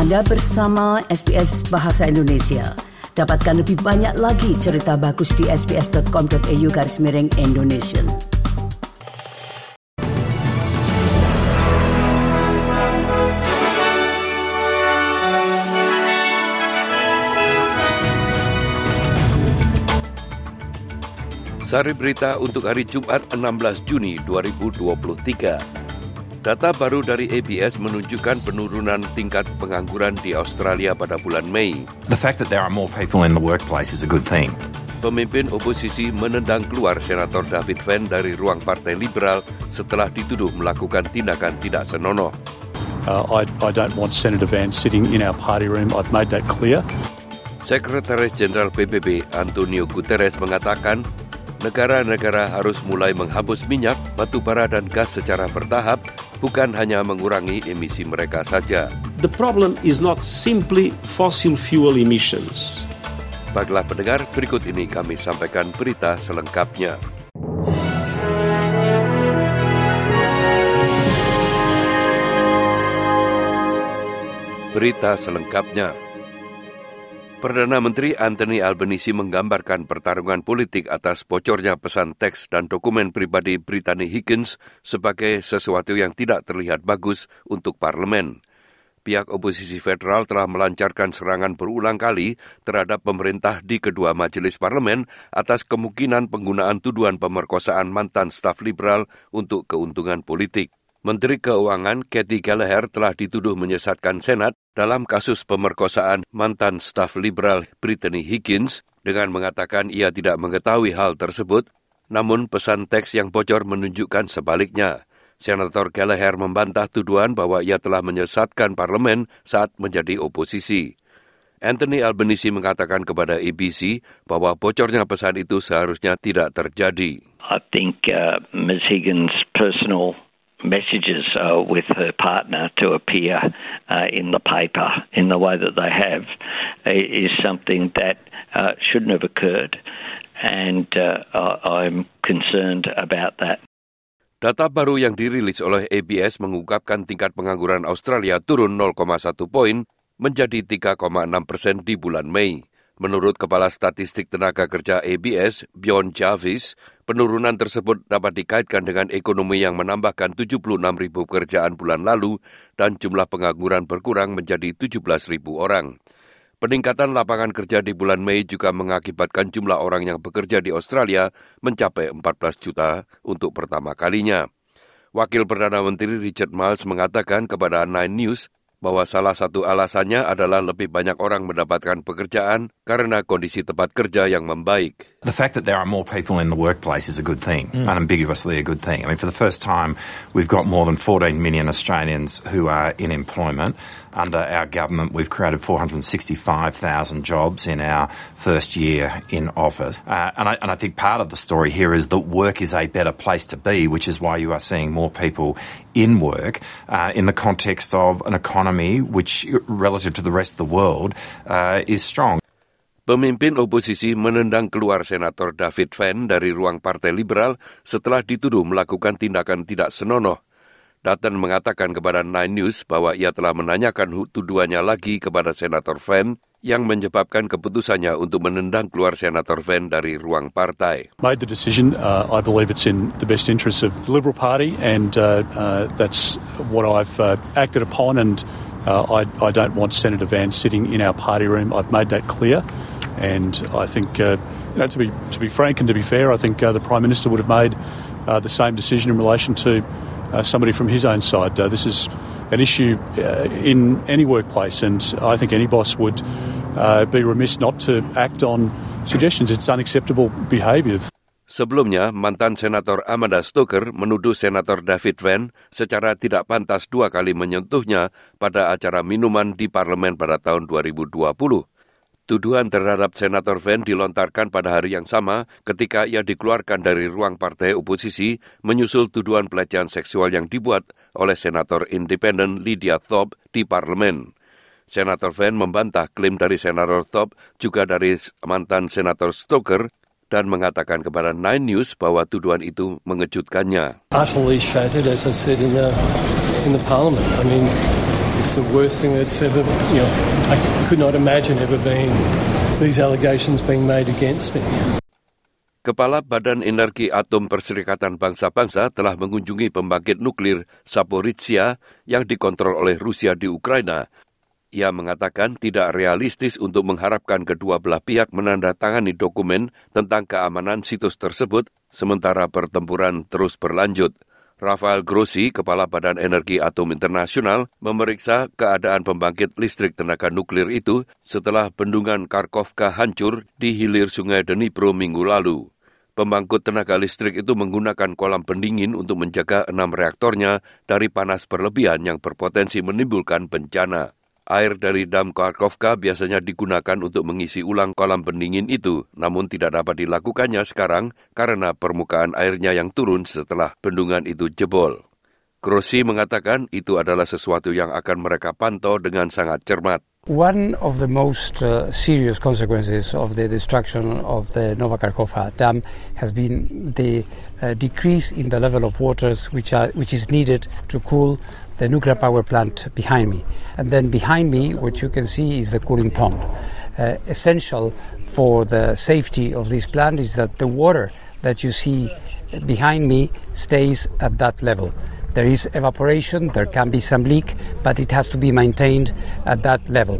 Anda bersama SBS Bahasa Indonesia. Dapatkan lebih banyak lagi cerita bagus di sbs.com.au garis miring Indonesia. Sari berita untuk hari Jumat 16 Juni 2023. Data baru dari ABS menunjukkan penurunan tingkat pengangguran di Australia pada bulan Mei. The fact that there are more people in the workplace is a good thing. Pemimpin oposisi menendang keluar Senator David Venn dari ruang Partai Liberal setelah dituduh melakukan tindakan tidak senonoh. Uh, I, I don't want Senator Van sitting in our party room. I've made that clear. Sekretaris Jenderal PBB Antonio Guterres mengatakan negara-negara harus mulai menghapus minyak, batu bara dan gas secara bertahap bukan hanya mengurangi emisi mereka saja. The problem is not simply fossil fuel emissions. Baiklah pendengar, berikut ini kami sampaikan berita selengkapnya. Berita selengkapnya. Perdana Menteri Anthony Albanese menggambarkan pertarungan politik atas bocornya pesan teks dan dokumen pribadi Brittany Higgins sebagai sesuatu yang tidak terlihat bagus untuk parlemen. Pihak oposisi federal telah melancarkan serangan berulang kali terhadap pemerintah di kedua majelis parlemen atas kemungkinan penggunaan tuduhan pemerkosaan mantan staf liberal untuk keuntungan politik. Menteri Keuangan Kathy Gallagher telah dituduh menyesatkan Senat dalam kasus pemerkosaan mantan staf liberal Brittany Higgins dengan mengatakan ia tidak mengetahui hal tersebut, namun pesan teks yang bocor menunjukkan sebaliknya. Senator Gallagher membantah tuduhan bahwa ia telah menyesatkan parlemen saat menjadi oposisi. Anthony Albanese mengatakan kepada ABC bahwa bocornya pesan itu seharusnya tidak terjadi. I think uh, Ms. Higgins' personal messages uh, with her partner to appear uh, in the paper in the way that they have is something that uh, shouldn't have occurred. And uh, I'm concerned about that. Data baru yang dirilis oleh ABS mengungkapkan tingkat pengangguran Australia turun 0,1 poin menjadi 3,6 persen di bulan Mei. Menurut Kepala Statistik Tenaga Kerja ABS, Bjorn Jarvis, penurunan tersebut dapat dikaitkan dengan ekonomi yang menambahkan 76 ribu pekerjaan bulan lalu dan jumlah pengangguran berkurang menjadi 17 ribu orang. Peningkatan lapangan kerja di bulan Mei juga mengakibatkan jumlah orang yang bekerja di Australia mencapai 14 juta untuk pertama kalinya. Wakil Perdana Menteri Richard Miles mengatakan kepada Nine News bahwa salah satu alasannya adalah lebih banyak orang mendapatkan pekerjaan karena kondisi tempat kerja yang membaik. The fact that there are more people in the workplace is a good thing, mm. unambiguously a good thing. I mean, for the first time, we've got more than 14 million Australians who are in employment. Under our government, we've created 465,000 jobs in our first year in office. Uh, and, I, and I think part of the story here is that work is a better place to be, which is why you are seeing more people in work uh, in the context of an economy which, relative to the rest of the world, uh, is strong. Pemimpin oposisi menendang keluar Senator David Venn dari ruang Partai Liberal setelah dituduh melakukan tindakan tidak senonoh. Dutton mengatakan kepada Nine News bahwa ia telah menanyakan tuduhannya lagi kepada Senator Venn yang menyebabkan keputusannya untuk menendang keluar Senator Venn dari ruang partai. Made the decision. Uh, I believe it's in the best interest of the Liberal Party, and uh, uh, that's what I've uh, acted upon. And uh, I, I don't want Senator Van sitting in our party room. I've made that clear. And I think, uh, you know, to be to be frank and to be fair, I think uh, the Prime Minister would have made uh, the same decision in relation to uh, somebody from his own side. Uh, this is an issue uh, in any workplace, and I think any boss would be remiss not to act on suggestions. It's unacceptable behaviour. Sebelumnya, mantan Senator Amanda Stoker menuduh Senator David Venn secara tidak pantas dua kali menyentuhnya pada acara minuman di parlemen pada tahun 2020. Tuduhan terhadap Senator Venn dilontarkan pada hari yang sama ketika ia dikeluarkan dari ruang partai oposisi menyusul tuduhan pelecehan seksual yang dibuat oleh Senator Independen Lydia Thorpe di parlemen. Senator Venn membantah klaim dari Senator Thorpe juga dari mantan Senator Stoker dan mengatakan kepada Nine News bahwa tuduhan itu mengejutkannya. Utterly shattered, as I said in the, in the parliament. I mean, It's the worst thing that's ever, you know, I could not imagine ever being these allegations being made against me. Kepala Badan Energi Atom Perserikatan Bangsa-Bangsa telah mengunjungi pembangkit nuklir Saporizhia yang dikontrol oleh Rusia di Ukraina. Ia mengatakan tidak realistis untuk mengharapkan kedua belah pihak menandatangani dokumen tentang keamanan situs tersebut sementara pertempuran terus berlanjut. Rafael Grossi, Kepala Badan Energi Atom Internasional, memeriksa keadaan pembangkit listrik tenaga nuklir itu setelah bendungan Kharkovka hancur di hilir sungai Dnipro minggu lalu. Pembangkit tenaga listrik itu menggunakan kolam pendingin untuk menjaga enam reaktornya dari panas berlebihan yang berpotensi menimbulkan bencana. Air dari dam Kharkovka biasanya digunakan untuk mengisi ulang kolam pendingin itu, namun tidak dapat dilakukannya sekarang karena permukaan airnya yang turun setelah bendungan itu jebol. Grossi mengatakan itu adalah sesuatu yang akan mereka pantau dengan sangat cermat. One of the most uh, serious consequences of the destruction of the Nova Kakhovka dam has been the uh, decrease in the level of waters which, are, which is needed to cool the nuclear power plant behind me. And then behind me, what you can see is the cooling pond. Uh, essential for the safety of this plant is that the water that you see behind me stays at that level. There is evaporation, there can be some leak, but it has to be maintained at that level.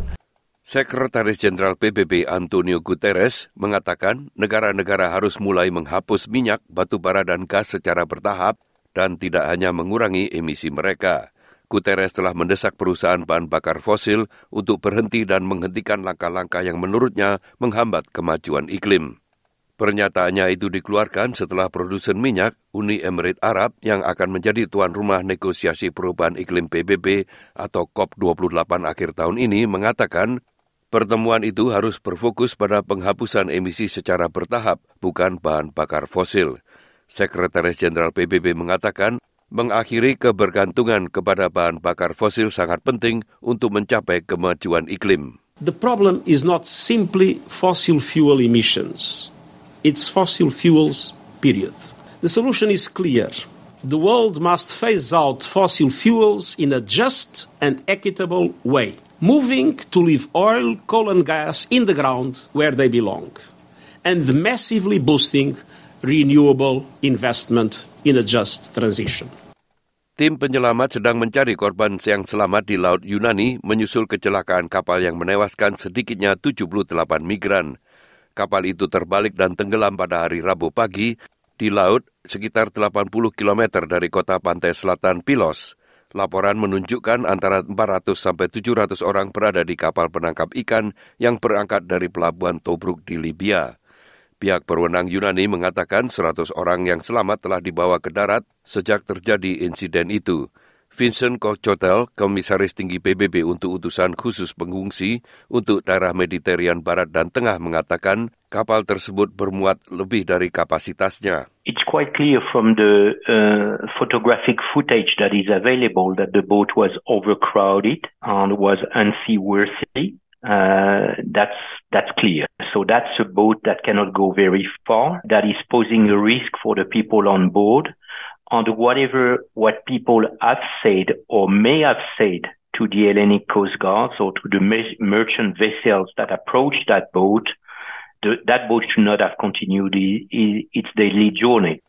Sekretaris Jenderal PBB Antonio Guterres mengatakan negara-negara harus mulai menghapus minyak, batu bara dan gas secara bertahap dan tidak hanya mengurangi emisi mereka. Guterres telah mendesak perusahaan bahan bakar fosil untuk berhenti dan menghentikan langkah-langkah yang menurutnya menghambat kemajuan iklim. Pernyataannya itu dikeluarkan setelah produsen minyak Uni Emirat Arab yang akan menjadi tuan rumah negosiasi perubahan iklim PBB atau COP28 akhir tahun ini mengatakan pertemuan itu harus berfokus pada penghapusan emisi secara bertahap, bukan bahan bakar fosil. Sekretaris Jenderal PBB mengatakan mengakhiri kebergantungan kepada bahan bakar fosil sangat penting untuk mencapai kemajuan iklim. The problem is not simply fossil fuel emissions. It's fossil fuels, period. The solution is clear. The world must phase out fossil fuels in a just and equitable way, moving to leave oil, coal, and gas in the ground where they belong, and massively boosting renewable investment in a just transition. Tim penyelamat sedang mencari korban yang selamat di Laut Yunani menyusul kecelakaan kapal yang menewaskan sedikitnya 78 migran. Kapal itu terbalik dan tenggelam pada hari Rabu pagi di laut sekitar 80 km dari kota pantai selatan Pilos. Laporan menunjukkan antara 400 sampai 700 orang berada di kapal penangkap ikan yang berangkat dari pelabuhan Tobruk di Libya. Pihak berwenang Yunani mengatakan 100 orang yang selamat telah dibawa ke darat sejak terjadi insiden itu. Vincent Kochotel, Komisaris Tinggi PBB untuk utusan khusus pengungsi untuk daerah Mediterranean Barat dan Tengah mengatakan kapal tersebut bermuat lebih dari kapasitasnya. It's quite clear from the uh, photographic footage that is available that the boat was overcrowded and was unseaworthy. Uh, that's that's clear. So that's a boat that cannot go very far. That is posing a risk for the people on board. And whatever what people have said or may have said to the Hellenic Coast Guards or to the merchant vessels that approached that boat, the, that boat should not have continued its daily journey.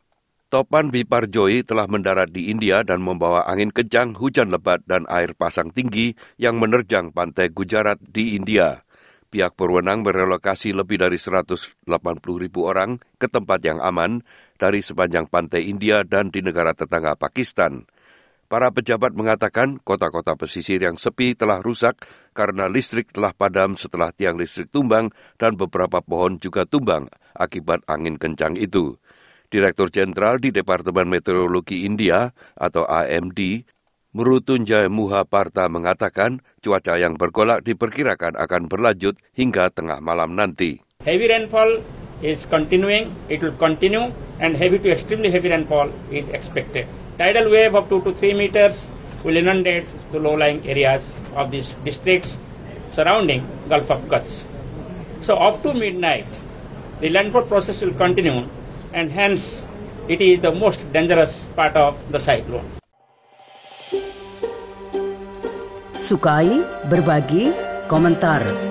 Topan Biparjoy telah mendarat di India dan membawa angin kencang, hujan lebat, dan air pasang tinggi yang menerjang pantai Gujarat di India. Pihak berwenang merelokasi lebih dari 180 ribu orang ke tempat yang aman dari sepanjang pantai India dan di negara tetangga Pakistan. Para pejabat mengatakan kota-kota pesisir yang sepi telah rusak karena listrik telah padam setelah tiang listrik tumbang dan beberapa pohon juga tumbang akibat angin kencang itu. Direktur Jenderal di Departemen Meteorologi India atau AMD, Murutunjay Muhaparta mengatakan cuaca yang bergolak diperkirakan akan berlanjut hingga tengah malam nanti. Heavy rainfall is continuing, it will continue and heavy to extremely heavy rainfall is expected. Tidal wave of 2 to 3 meters will inundate the low-lying areas of these districts surrounding Gulf of Kutch. So up to midnight, the landfall process will continue and hence it is the most dangerous part of the cyclone. sukai, berbagi, komentar.